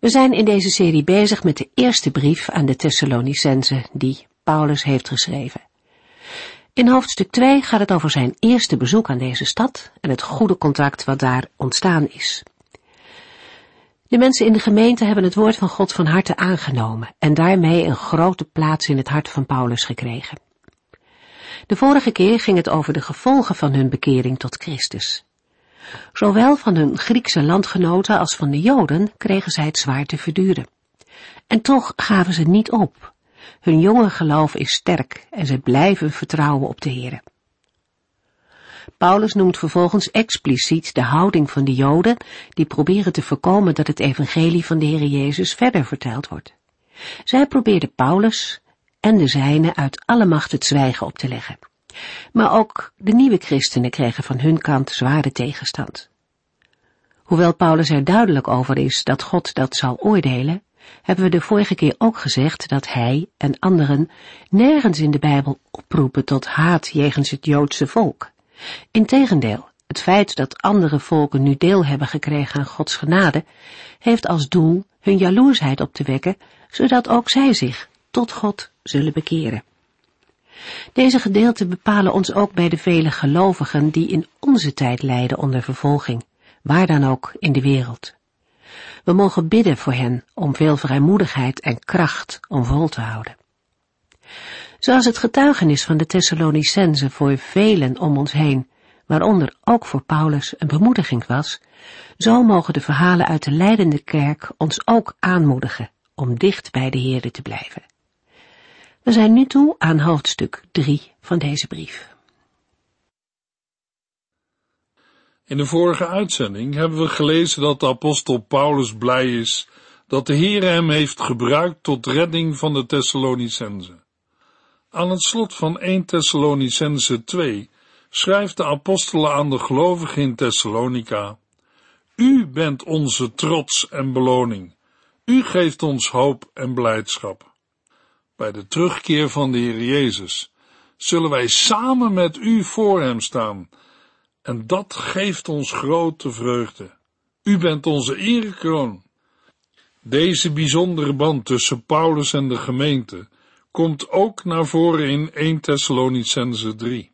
We zijn in deze serie bezig met de eerste brief aan de Thessalonicense die Paulus heeft geschreven. In hoofdstuk 2 gaat het over zijn eerste bezoek aan deze stad en het goede contact wat daar ontstaan is. De mensen in de gemeente hebben het woord van God van harte aangenomen en daarmee een grote plaats in het hart van Paulus gekregen. De vorige keer ging het over de gevolgen van hun bekering tot Christus. Zowel van hun Griekse landgenoten als van de Joden kregen zij het zwaar te verduren. En toch gaven ze niet op. Hun jonge geloof is sterk en ze blijven vertrouwen op de Heer. Paulus noemt vervolgens expliciet de houding van de Joden die proberen te voorkomen dat het evangelie van de Heer Jezus verder verteld wordt. Zij probeerden Paulus en de zijnen uit alle macht het zwijgen op te leggen. Maar ook de nieuwe christenen kregen van hun kant zware tegenstand. Hoewel Paulus er duidelijk over is dat God dat zal oordelen, hebben we de vorige keer ook gezegd dat hij en anderen nergens in de Bijbel oproepen tot haat jegens het Joodse volk. Integendeel, het feit dat andere volken nu deel hebben gekregen aan Gods genade, heeft als doel hun jaloersheid op te wekken, zodat ook zij zich tot God zullen bekeren. Deze gedeelten bepalen ons ook bij de vele gelovigen die in onze tijd lijden onder vervolging, waar dan ook in de wereld. We mogen bidden voor hen om veel vrijmoedigheid en kracht om vol te houden. Zoals het getuigenis van de Thessalonicense voor velen om ons heen, waaronder ook voor Paulus een bemoediging was, zo mogen de verhalen uit de leidende kerk ons ook aanmoedigen om dicht bij de Heerde te blijven. We zijn nu toe aan hoofdstuk 3 van deze brief. In de vorige uitzending hebben we gelezen dat de apostel Paulus blij is dat de Heer hem heeft gebruikt tot redding van de Thessalonicense. Aan het slot van 1 Thessalonicense 2 schrijft de apostel aan de gelovigen in Thessalonica, U bent onze trots en beloning. U geeft ons hoop en blijdschap bij de terugkeer van de Heer Jezus, zullen wij samen met u voor hem staan. En dat geeft ons grote vreugde. U bent onze erekroon. Deze bijzondere band tussen Paulus en de gemeente komt ook naar voren in 1 Thessalonicense 3.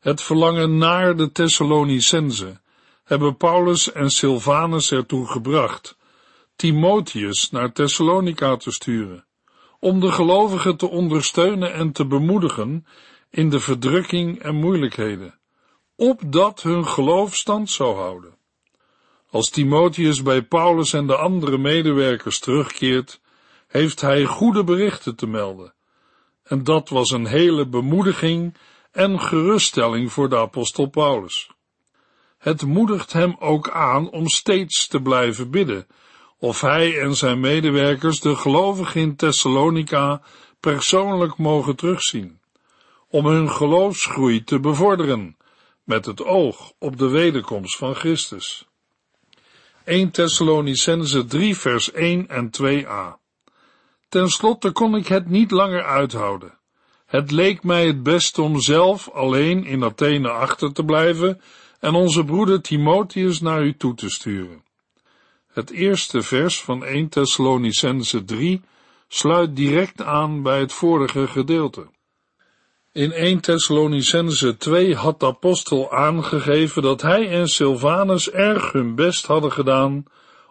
Het verlangen naar de Thessalonicense hebben Paulus en Silvanus ertoe gebracht Timotheus naar Thessalonica te sturen om de gelovigen te ondersteunen en te bemoedigen in de verdrukking en moeilijkheden, opdat hun geloof stand zou houden. Als Timotheus bij Paulus en de andere medewerkers terugkeert, heeft hij goede berichten te melden. En dat was een hele bemoediging en geruststelling voor de apostel Paulus. Het moedigt hem ook aan om steeds te blijven bidden of hij en zijn medewerkers de gelovigen in Thessalonica persoonlijk mogen terugzien, om hun geloofsgroei te bevorderen, met het oog op de wederkomst van Christus. 1 Thessalonicense 3 vers 1 en 2a Ten slotte kon ik het niet langer uithouden. Het leek mij het best om zelf alleen in Athene achter te blijven en onze broeder Timotheus naar u toe te sturen. Het eerste vers van 1 Thessalonicense 3 sluit direct aan bij het vorige gedeelte. In 1 Thessalonicense 2 had de apostel aangegeven dat hij en Silvanus erg hun best hadden gedaan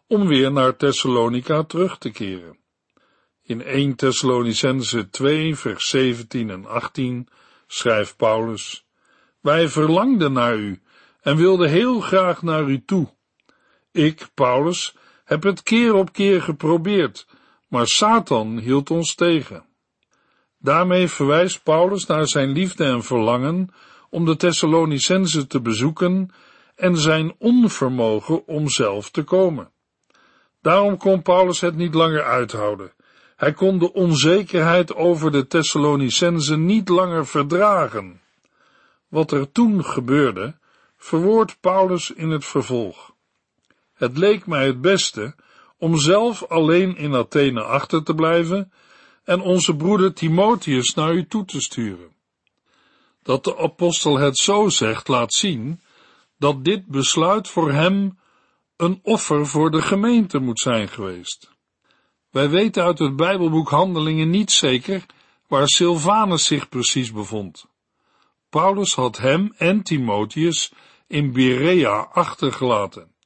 om weer naar Thessalonica terug te keren. In 1 Thessalonicense 2 vers 17 en 18 schrijft Paulus, Wij verlangden naar u en wilden heel graag naar u toe ik, Paulus, heb het keer op keer geprobeerd, maar Satan hield ons tegen. Daarmee verwijst Paulus naar zijn liefde en verlangen om de Thessalonicense te bezoeken en zijn onvermogen om zelf te komen. Daarom kon Paulus het niet langer uithouden Hij kon de onzekerheid over de Thessalonicenzen niet langer verdragen. Wat er toen gebeurde, verwoordt Paulus in het vervolg. Het leek mij het beste om zelf alleen in Athene achter te blijven en onze broeder Timotheus naar u toe te sturen. Dat de apostel het zo zegt laat zien dat dit besluit voor hem een offer voor de gemeente moet zijn geweest. Wij weten uit het Bijbelboek Handelingen niet zeker waar Silvanus zich precies bevond. Paulus had hem en Timotheus in Berea achtergelaten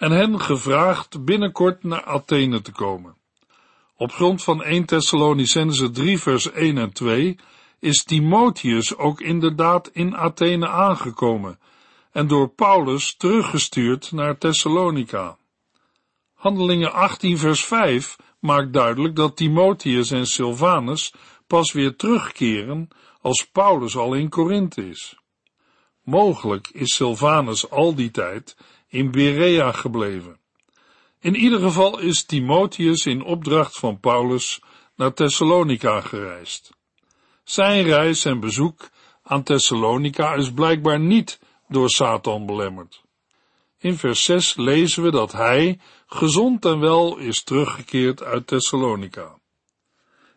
en hen gevraagd binnenkort naar Athene te komen. Op grond van 1 Thessalonicense 3 vers 1 en 2 is Timotheus ook inderdaad in Athene aangekomen en door Paulus teruggestuurd naar Thessalonica. Handelingen 18 vers 5 maakt duidelijk dat Timotheus en Silvanus pas weer terugkeren als Paulus al in Korinthe is. Mogelijk is Silvanus al die tijd in Berea gebleven. In ieder geval is Timotheus in opdracht van Paulus naar Thessalonica gereisd. Zijn reis en bezoek aan Thessalonica is blijkbaar niet door Satan belemmerd. In vers 6 lezen we dat hij gezond en wel is teruggekeerd uit Thessalonica.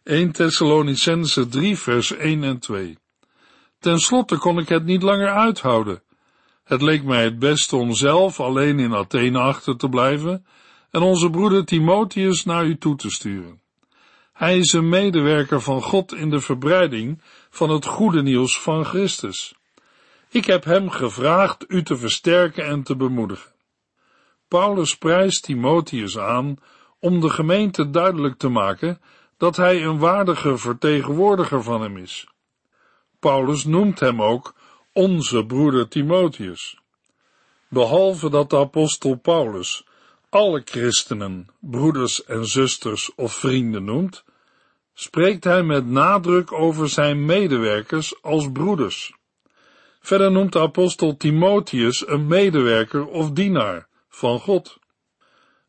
1 Thessalonicense 3 vers 1 en 2 Ten slotte kon ik het niet langer uithouden. Het leek mij het beste om zelf alleen in Athene achter te blijven en onze broeder Timotheus naar u toe te sturen. Hij is een medewerker van God in de verbreiding van het goede nieuws van Christus. Ik heb hem gevraagd u te versterken en te bemoedigen. Paulus prijst Timotheus aan om de gemeente duidelijk te maken dat hij een waardige vertegenwoordiger van hem is. Paulus noemt hem ook onze broeder Timotheus. Behalve dat de apostel Paulus alle christenen, broeders en zusters of vrienden noemt, spreekt hij met nadruk over zijn medewerkers als broeders. Verder noemt de apostel Timotheus een medewerker of dienaar van God.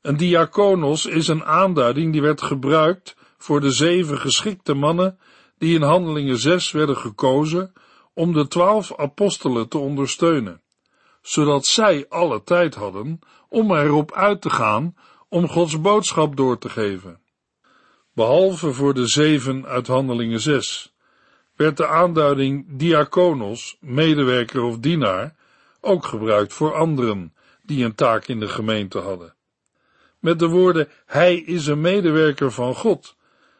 Een diakonos is een aanduiding die werd gebruikt voor de zeven geschikte mannen die in Handelingen 6 werden gekozen om de twaalf apostelen te ondersteunen, zodat zij alle tijd hadden om erop uit te gaan om Gods boodschap door te geven. Behalve voor de zeven uit Handelingen 6 werd de aanduiding diakonos, medewerker of dienaar, ook gebruikt voor anderen die een taak in de gemeente hadden. Met de woorden, hij is een medewerker van God,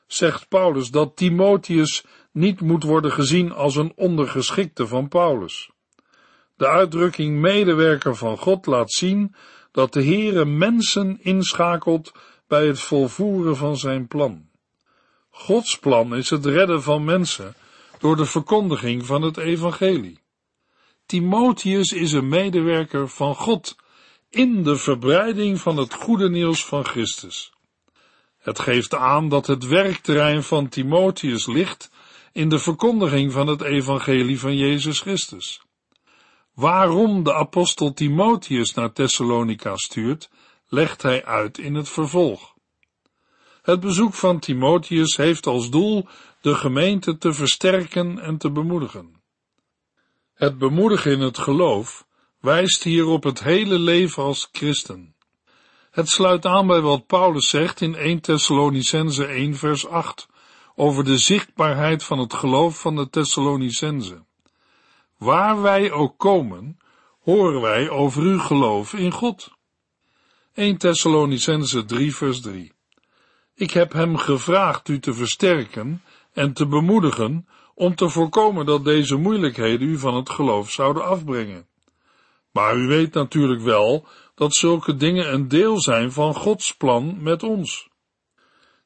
zegt Paulus dat Timotheus niet moet worden gezien als een ondergeschikte van Paulus. De uitdrukking medewerker van God laat zien dat de Heere mensen inschakelt bij het volvoeren van zijn plan. Gods plan is het redden van mensen door de verkondiging van het evangelie. Timotheus is een medewerker van God in de verbreiding van het goede nieuws van Christus. Het geeft aan dat het werkterrein van Timotheus ligt in de verkondiging van het evangelie van Jezus Christus. Waarom de apostel Timotheus naar Thessalonica stuurt, legt hij uit in het vervolg. Het bezoek van Timotheus heeft als doel de gemeente te versterken en te bemoedigen. Het bemoedigen in het geloof wijst hier op het hele leven als christen. Het sluit aan bij wat Paulus zegt in 1 Thessalonicense 1 vers 8 over de zichtbaarheid van het geloof van de Thessalonicense. Waar wij ook komen, horen wij over uw geloof in God. 1 Thessalonicense 3 vers 3 Ik heb hem gevraagd u te versterken en te bemoedigen om te voorkomen dat deze moeilijkheden u van het geloof zouden afbrengen. Maar u weet natuurlijk wel dat zulke dingen een deel zijn van Gods plan met ons.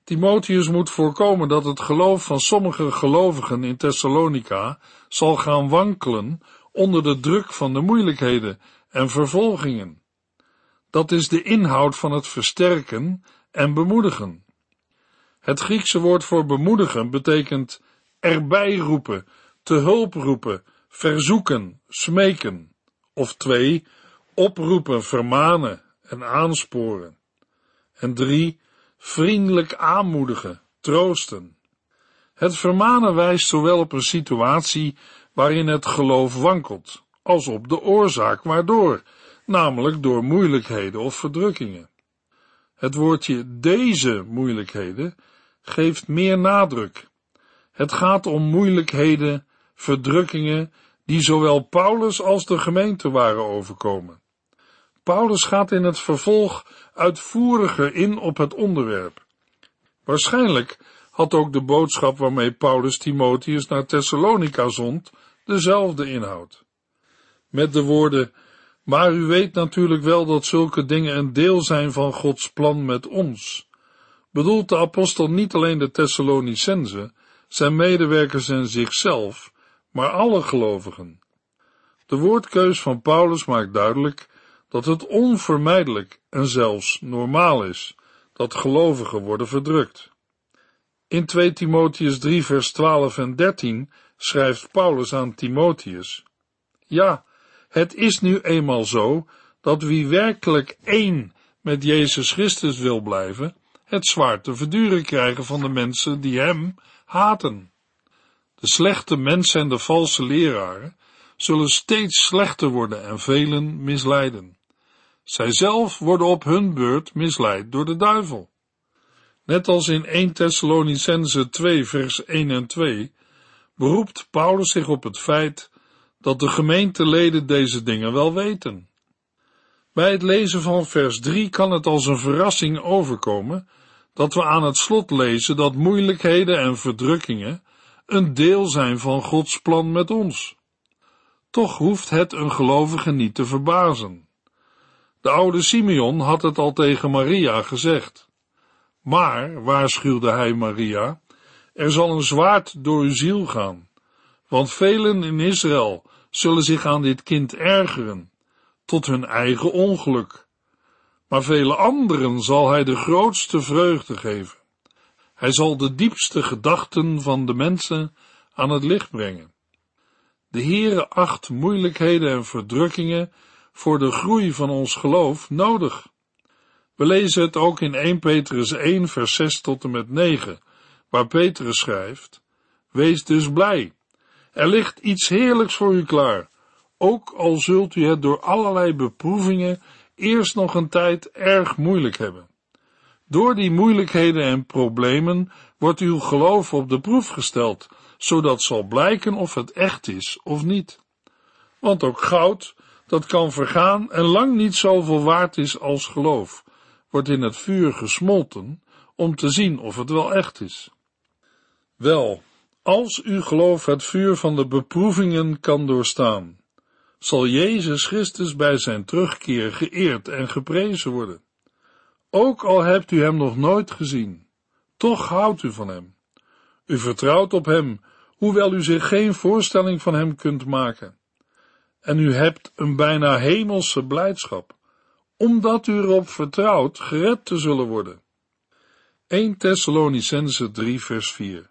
Timotheus moet voorkomen dat het geloof van sommige gelovigen in Thessalonica zal gaan wankelen onder de druk van de moeilijkheden en vervolgingen. Dat is de inhoud van het versterken en bemoedigen. Het Griekse woord voor bemoedigen betekent erbij roepen, te hulp roepen, verzoeken, smeken, of twee, oproepen, vermanen en aansporen. En drie, vriendelijk aanmoedigen, troosten. Het vermanen wijst zowel op een situatie waarin het geloof wankelt, als op de oorzaak waardoor, namelijk door moeilijkheden of verdrukkingen. Het woordje deze moeilijkheden geeft meer nadruk. Het gaat om moeilijkheden, verdrukkingen, die zowel Paulus als de gemeente waren overkomen. Paulus gaat in het vervolg uitvoeriger in op het onderwerp. Waarschijnlijk had ook de boodschap waarmee Paulus Timotheus naar Thessalonica zond dezelfde inhoud. Met de woorden, maar u weet natuurlijk wel dat zulke dingen een deel zijn van Gods plan met ons. Bedoelt de apostel niet alleen de Thessalonicenzen, zijn medewerkers en zichzelf, maar alle gelovigen. De woordkeus van Paulus maakt duidelijk dat het onvermijdelijk en zelfs normaal is dat gelovigen worden verdrukt. In 2 Timotheus 3 vers 12 en 13 schrijft Paulus aan Timotheus, Ja, het is nu eenmaal zo dat wie werkelijk één met Jezus Christus wil blijven, het zwaar te verduren krijgen van de mensen die hem haten. De slechte mensen en de valse leraren zullen steeds slechter worden en velen misleiden. Zij zelf worden op hun beurt misleid door de duivel. Net als in 1 Thessalonicense 2 vers 1 en 2 beroept Paulus zich op het feit dat de gemeenteleden deze dingen wel weten. Bij het lezen van vers 3 kan het als een verrassing overkomen dat we aan het slot lezen dat moeilijkheden en verdrukkingen een deel zijn van Gods plan met ons. Toch hoeft het een gelovige niet te verbazen. De oude Simeon had het al tegen Maria gezegd. Maar, waarschuwde hij Maria, er zal een zwaard door uw ziel gaan, want velen in Israël zullen zich aan dit kind ergeren, tot hun eigen ongeluk. Maar vele anderen zal hij de grootste vreugde geven. Hij zal de diepste gedachten van de mensen aan het licht brengen. De Heere acht moeilijkheden en verdrukkingen voor de groei van ons geloof nodig. We lezen het ook in 1 Petrus 1 vers 6 tot en met 9, waar Petrus schrijft, Wees dus blij. Er ligt iets heerlijks voor u klaar, ook al zult u het door allerlei beproevingen eerst nog een tijd erg moeilijk hebben. Door die moeilijkheden en problemen wordt uw geloof op de proef gesteld, zodat zal blijken of het echt is of niet. Want ook goud, dat kan vergaan en lang niet zoveel waard is als geloof, wordt in het vuur gesmolten om te zien of het wel echt is. Wel, als uw geloof het vuur van de beproevingen kan doorstaan, zal Jezus Christus bij zijn terugkeer geëerd en geprezen worden. Ook al hebt u hem nog nooit gezien, toch houdt u van hem. U vertrouwt op hem, hoewel u zich geen voorstelling van hem kunt maken. En u hebt een bijna hemelse blijdschap, omdat u erop vertrouwt gered te zullen worden. 1 Thessalonicense 3 vers 4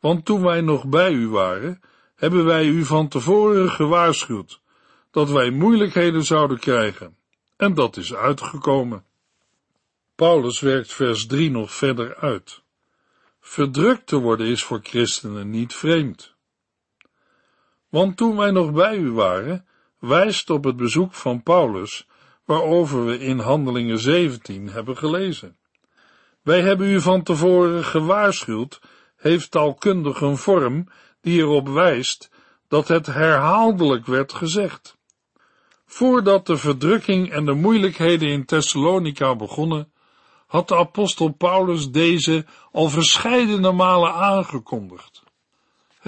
Want toen wij nog bij u waren, hebben wij u van tevoren gewaarschuwd dat wij moeilijkheden zouden krijgen. En dat is uitgekomen. Paulus werkt vers 3 nog verder uit. Verdrukt te worden is voor christenen niet vreemd. Want toen wij nog bij u waren, wijst op het bezoek van Paulus, waarover we in Handelingen 17 hebben gelezen. Wij hebben u van tevoren gewaarschuwd, heeft taalkundig een vorm die erop wijst dat het herhaaldelijk werd gezegd. Voordat de verdrukking en de moeilijkheden in Thessalonica begonnen, had de apostel Paulus deze al verscheidene malen aangekondigd.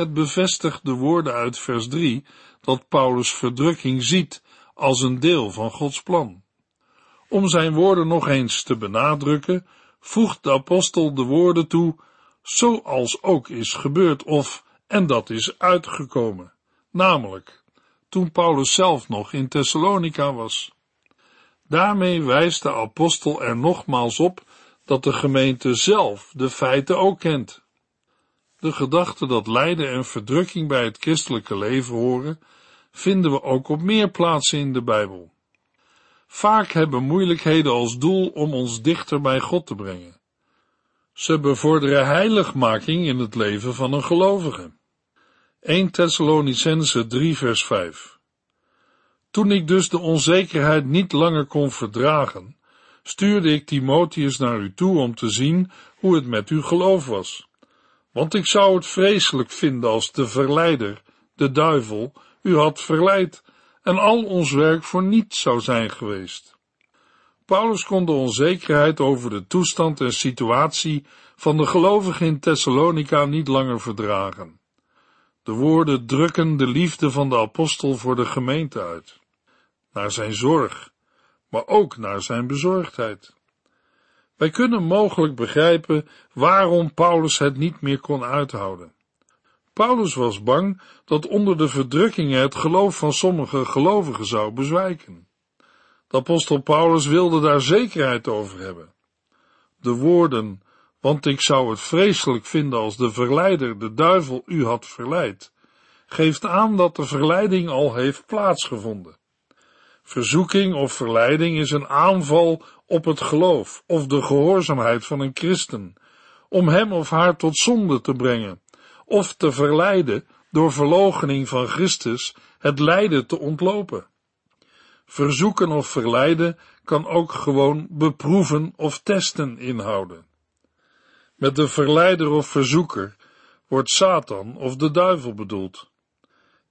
Het bevestigt de woorden uit vers 3 dat Paulus verdrukking ziet als een deel van Gods plan. Om zijn woorden nog eens te benadrukken, voegt de apostel de woorden toe, zoals ook is gebeurd of, en dat is uitgekomen, namelijk, toen Paulus zelf nog in Thessalonica was. Daarmee wijst de apostel er nogmaals op dat de gemeente zelf de feiten ook kent. De gedachte dat lijden en verdrukking bij het christelijke leven horen, vinden we ook op meer plaatsen in de Bijbel. Vaak hebben moeilijkheden als doel om ons dichter bij God te brengen. Ze bevorderen heiligmaking in het leven van een gelovige. 1 Thessalonicense 3 vers 5 Toen ik dus de onzekerheid niet langer kon verdragen, stuurde ik Timotheus naar u toe om te zien hoe het met uw geloof was. Want ik zou het vreselijk vinden als de verleider, de duivel, u had verleid en al ons werk voor niets zou zijn geweest. Paulus kon de onzekerheid over de toestand en situatie van de gelovigen in Thessalonica niet langer verdragen. De woorden drukken de liefde van de apostel voor de gemeente uit, naar zijn zorg, maar ook naar zijn bezorgdheid. Wij kunnen mogelijk begrijpen waarom Paulus het niet meer kon uithouden. Paulus was bang dat onder de verdrukkingen het geloof van sommige gelovigen zou bezwijken. De apostel Paulus wilde daar zekerheid over hebben. De woorden, want ik zou het vreselijk vinden als de verleider, de duivel, u had verleid, geeft aan dat de verleiding al heeft plaatsgevonden. Verzoeking of verleiding is een aanval op het geloof of de gehoorzaamheid van een christen, om hem of haar tot zonde te brengen, of te verleiden door verloochening van Christus het lijden te ontlopen. Verzoeken of verleiden kan ook gewoon beproeven of testen inhouden. Met de verleider of verzoeker wordt Satan of de duivel bedoeld.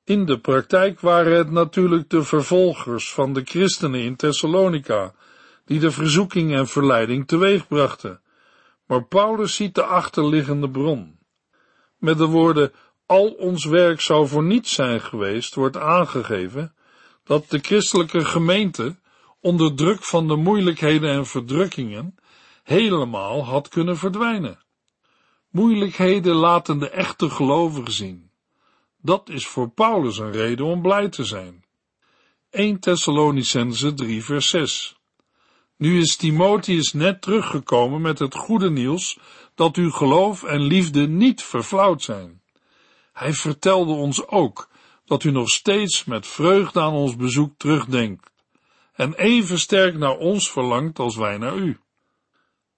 In de praktijk waren het natuurlijk de vervolgers van de christenen in Thessalonica, die de verzoeking en verleiding teweegbrachten. Maar Paulus ziet de achterliggende bron. Met de woorden al ons werk zou voor niets zijn geweest, wordt aangegeven dat de christelijke gemeente onder druk van de moeilijkheden en verdrukkingen helemaal had kunnen verdwijnen. Moeilijkheden laten de echte gelovigen zien. Dat is voor Paulus een reden om blij te zijn. 1 Thessalonicense 3 vers 6 Nu is Timotheus net teruggekomen met het goede nieuws dat uw geloof en liefde niet verflauwd zijn. Hij vertelde ons ook dat u nog steeds met vreugde aan ons bezoek terugdenkt en even sterk naar ons verlangt als wij naar u.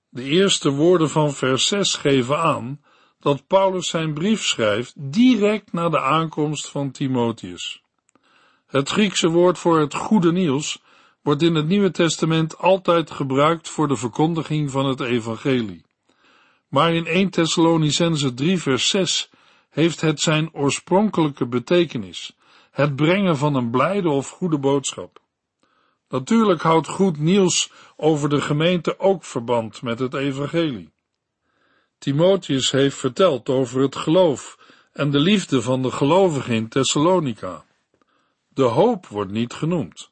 De eerste woorden van vers 6 geven aan dat Paulus zijn brief schrijft direct na de aankomst van Timotheus. Het Griekse woord voor het goede nieuws wordt in het Nieuwe Testament altijd gebruikt voor de verkondiging van het evangelie. Maar in 1 Thessalonicense 3 vers 6 heeft het zijn oorspronkelijke betekenis, het brengen van een blijde of goede boodschap. Natuurlijk houdt goed nieuws over de gemeente ook verband met het evangelie. Timotheus heeft verteld over het geloof en de liefde van de gelovigen in Thessalonica. De hoop wordt niet genoemd,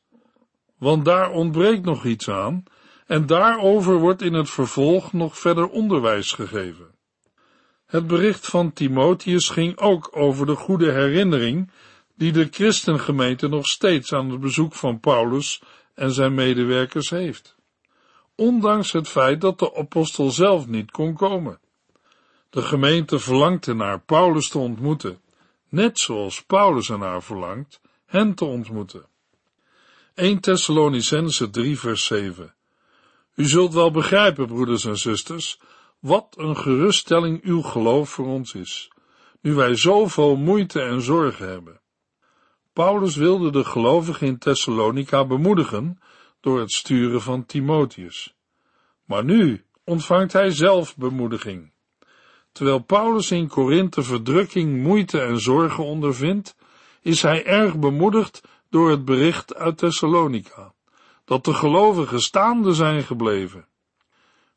want daar ontbreekt nog iets aan en daarover wordt in het vervolg nog verder onderwijs gegeven. Het bericht van Timotheus ging ook over de goede herinnering die de christengemeente nog steeds aan het bezoek van Paulus en zijn medewerkers heeft. Ondanks het feit dat de apostel zelf niet kon komen. De gemeente verlangte naar Paulus te ontmoeten, net zoals Paulus ernaar verlangt hen te ontmoeten. 1 Thessalonicense 3 vers 7 U zult wel begrijpen, broeders en zusters, wat een geruststelling uw geloof voor ons is, nu wij zoveel moeite en zorgen hebben. Paulus wilde de gelovigen in Thessalonica bemoedigen door het sturen van Timotheus. Maar nu ontvangt hij zelf bemoediging. Terwijl Paulus in Korinthe verdrukking, moeite en zorgen ondervindt, is hij erg bemoedigd door het bericht uit Thessalonica, dat de gelovigen staande zijn gebleven.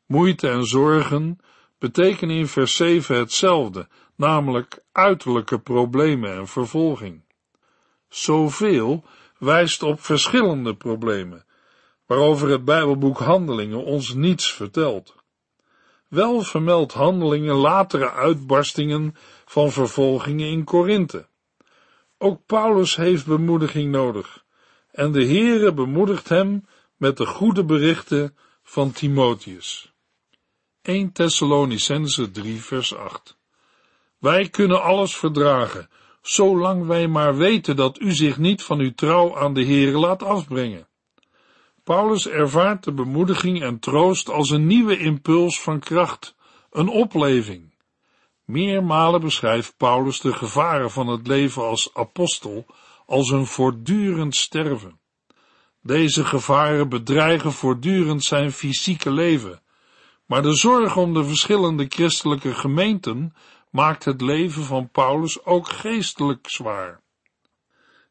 Moeite en zorgen betekenen in vers 7 hetzelfde, namelijk uiterlijke problemen en vervolging. Zoveel wijst op verschillende problemen, waarover het Bijbelboek Handelingen ons niets vertelt. Wel vermeldt Handelingen latere uitbarstingen van vervolgingen in Korinthe. Ook Paulus heeft bemoediging nodig, en de Heere bemoedigt hem met de goede berichten van Timotheus. 1 Thessalonicense 3 vers 8 Wij kunnen alles verdragen, zolang wij maar weten dat u zich niet van uw trouw aan de Heere laat afbrengen. Paulus ervaart de bemoediging en troost als een nieuwe impuls van kracht, een opleving. Meermalen beschrijft Paulus de gevaren van het leven als apostel als een voortdurend sterven. Deze gevaren bedreigen voortdurend zijn fysieke leven, maar de zorg om de verschillende christelijke gemeenten maakt het leven van Paulus ook geestelijk zwaar.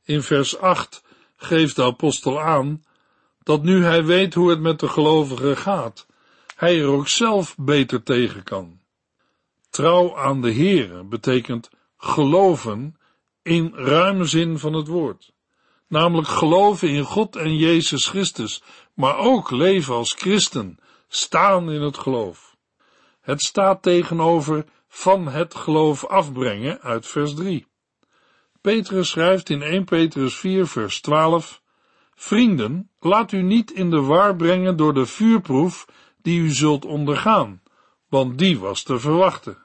In vers 8 geeft de apostel aan dat nu hij weet hoe het met de gelovigen gaat, hij er ook zelf beter tegen kan. Trouw aan de Heere betekent geloven in ruime zin van het woord. Namelijk geloven in God en Jezus Christus, maar ook leven als christen, staan in het geloof. Het staat tegenover van het geloof afbrengen uit vers 3. Petrus schrijft in 1 Petrus 4 vers 12 Vrienden, laat u niet in de war brengen door de vuurproef die u zult ondergaan, want die was te verwachten.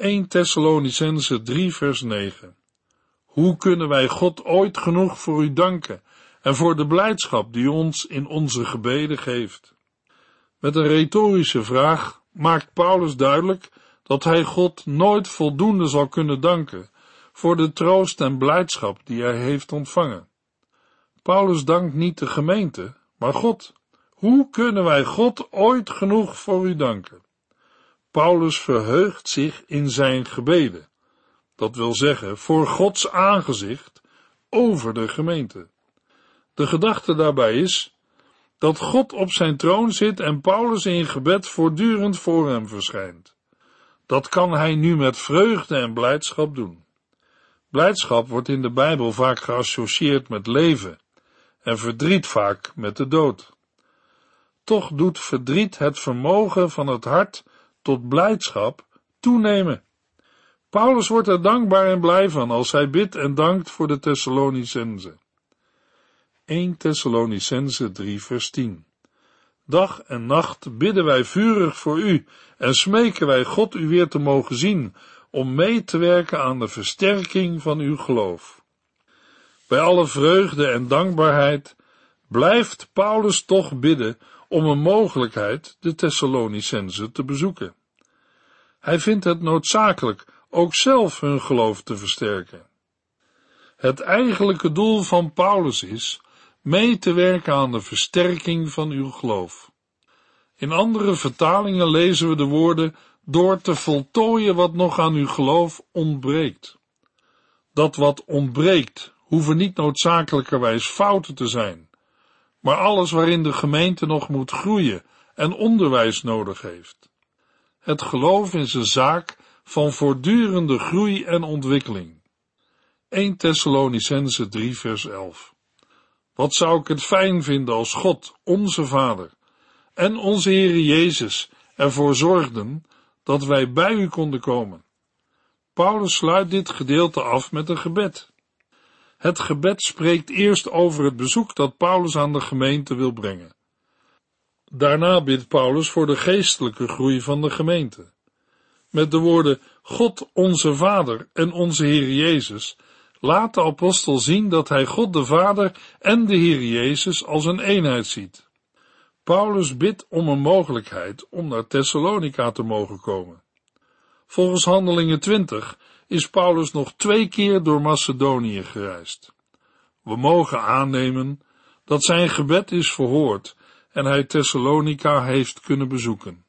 1 Thessalonicense 3 vers 9 Hoe kunnen wij God ooit genoeg voor u danken en voor de blijdschap die ons in onze gebeden geeft? Met een retorische vraag maakt Paulus duidelijk dat hij God nooit voldoende zal kunnen danken voor de troost en blijdschap die hij heeft ontvangen. Paulus dankt niet de gemeente, maar God. Hoe kunnen wij God ooit genoeg voor u danken? Paulus verheugt zich in zijn gebeden. Dat wil zeggen, voor Gods aangezicht over de gemeente. De gedachte daarbij is dat God op zijn troon zit en Paulus in gebed voortdurend voor hem verschijnt. Dat kan hij nu met vreugde en blijdschap doen. Blijdschap wordt in de Bijbel vaak geassocieerd met leven en verdriet vaak met de dood. Toch doet verdriet het vermogen van het hart tot blijdschap toenemen. Paulus wordt er dankbaar en blij van als hij bidt en dankt voor de Thessalonicense. 1 Thessalonicense 3 vers 10 Dag en nacht bidden wij vurig voor u en smeken wij God u weer te mogen zien om mee te werken aan de versterking van uw geloof. Bij alle vreugde en dankbaarheid blijft Paulus toch bidden om een mogelijkheid de Thessalonicense te bezoeken. Hij vindt het noodzakelijk ook zelf hun geloof te versterken. Het eigenlijke doel van Paulus is mee te werken aan de versterking van uw geloof. In andere vertalingen lezen we de woorden door te voltooien wat nog aan uw geloof ontbreekt. Dat wat ontbreekt hoeven niet noodzakelijkerwijs fouten te zijn, maar alles waarin de gemeente nog moet groeien en onderwijs nodig heeft. Het geloof is een zaak van voortdurende groei en ontwikkeling. 1 Thessalonicense 3 vers 11 Wat zou ik het fijn vinden als God, onze Vader, en onze Heere Jezus ervoor zorgden dat wij bij u konden komen. Paulus sluit dit gedeelte af met een gebed. Het gebed spreekt eerst over het bezoek dat Paulus aan de gemeente wil brengen. Daarna bidt Paulus voor de geestelijke groei van de gemeente. Met de woorden God onze Vader en onze Heer Jezus laat de apostel zien dat hij God de Vader en de Heer Jezus als een eenheid ziet. Paulus bidt om een mogelijkheid om naar Thessalonica te mogen komen. Volgens Handelingen 20 is Paulus nog twee keer door Macedonië gereisd. We mogen aannemen dat zijn gebed is verhoord en hij Thessalonica heeft kunnen bezoeken.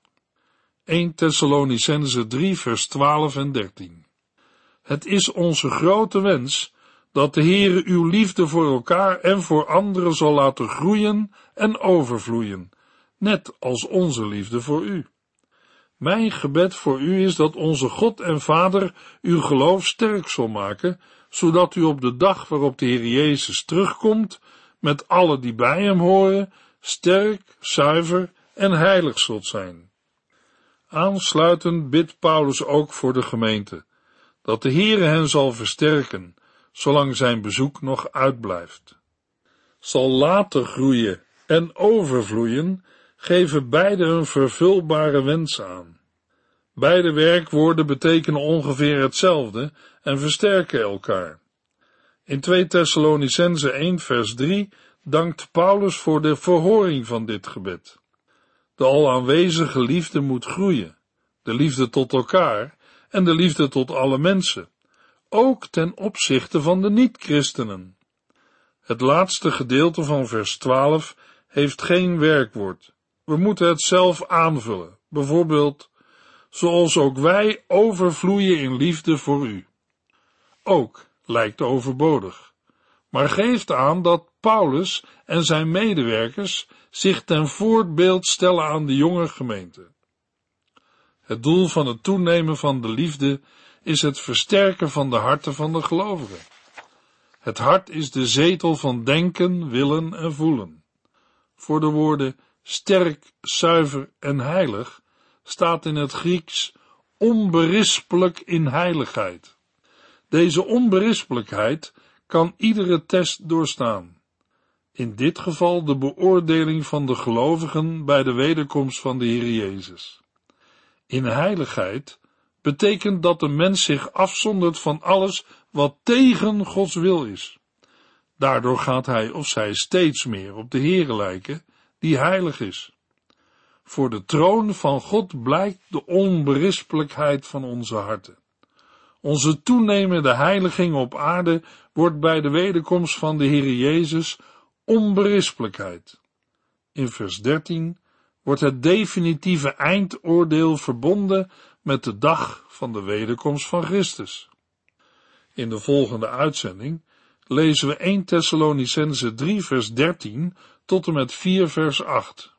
1 Thessalonicense 3 vers 12 en 13 Het is onze grote wens dat de Heere uw liefde voor elkaar en voor anderen zal laten groeien en overvloeien, net als onze liefde voor u. Mijn gebed voor u is dat onze God en Vader uw geloof sterk zal maken, zodat u op de dag waarop de Heer Jezus terugkomt, met alle die bij hem horen, sterk, zuiver en heilig zult zijn. Aansluitend bidt Paulus ook voor de gemeente, dat de Heere hen zal versterken, zolang zijn bezoek nog uitblijft. Zal later groeien en overvloeien geven beide een vervulbare wens aan. Beide werkwoorden betekenen ongeveer hetzelfde en versterken elkaar. In 2 Thessalonicense 1 vers 3 dankt Paulus voor de verhoring van dit gebed. De al aanwezige liefde moet groeien. de liefde tot elkaar en de liefde tot alle mensen, ook ten opzichte van de niet-christenen. Het laatste gedeelte van vers 12 heeft geen werkwoord. We moeten het zelf aanvullen, bijvoorbeeld, zoals ook wij overvloeien in liefde voor u. Ook lijkt overbodig, maar geeft aan dat Paulus en zijn medewerkers zich ten voorbeeld stellen aan de jonge gemeente. Het doel van het toenemen van de liefde is het versterken van de harten van de gelovigen. Het hart is de zetel van denken, willen en voelen. Voor de woorden sterk, zuiver en heilig staat in het Grieks onberispelijk in heiligheid. Deze onberispelijkheid kan iedere test doorstaan. In dit geval de beoordeling van de gelovigen bij de wederkomst van de Heer Jezus. In heiligheid betekent dat de mens zich afzondert van alles wat tegen Gods wil is. Daardoor gaat hij of zij steeds meer op de Heere lijken, die heilig is. Voor de troon van God blijkt de onberispelijkheid van onze harten. Onze toenemende heiliging op aarde wordt bij de wederkomst van de Heere Jezus onberispelijkheid. In vers 13 wordt het definitieve eindoordeel verbonden met de dag van de wederkomst van Christus. In de volgende uitzending lezen we 1 Thessalonicense 3 vers 13 tot en met 4 vers 8.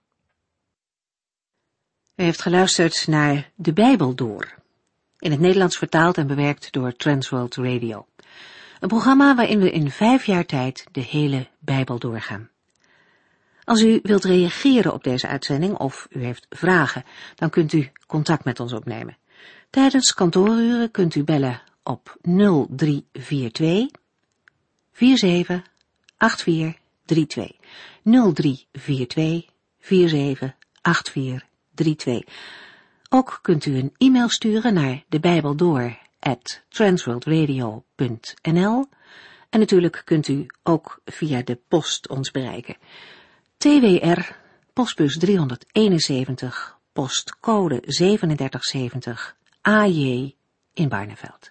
U heeft geluisterd naar De Bijbel Door, in het Nederlands vertaald en bewerkt door Transworld Radio. Een programma waarin we in vijf jaar tijd de hele Bijbel doorgaan. Als u wilt reageren op deze uitzending of u heeft vragen, dan kunt u contact met ons opnemen. Tijdens kantooruren kunt u bellen op 0342 478432. 0342 478432. Ook kunt u een e-mail sturen naar de Bijbel en natuurlijk kunt u ook via de post ons bereiken. TWR, postbus 371, postcode 3770, AJ in Barneveld.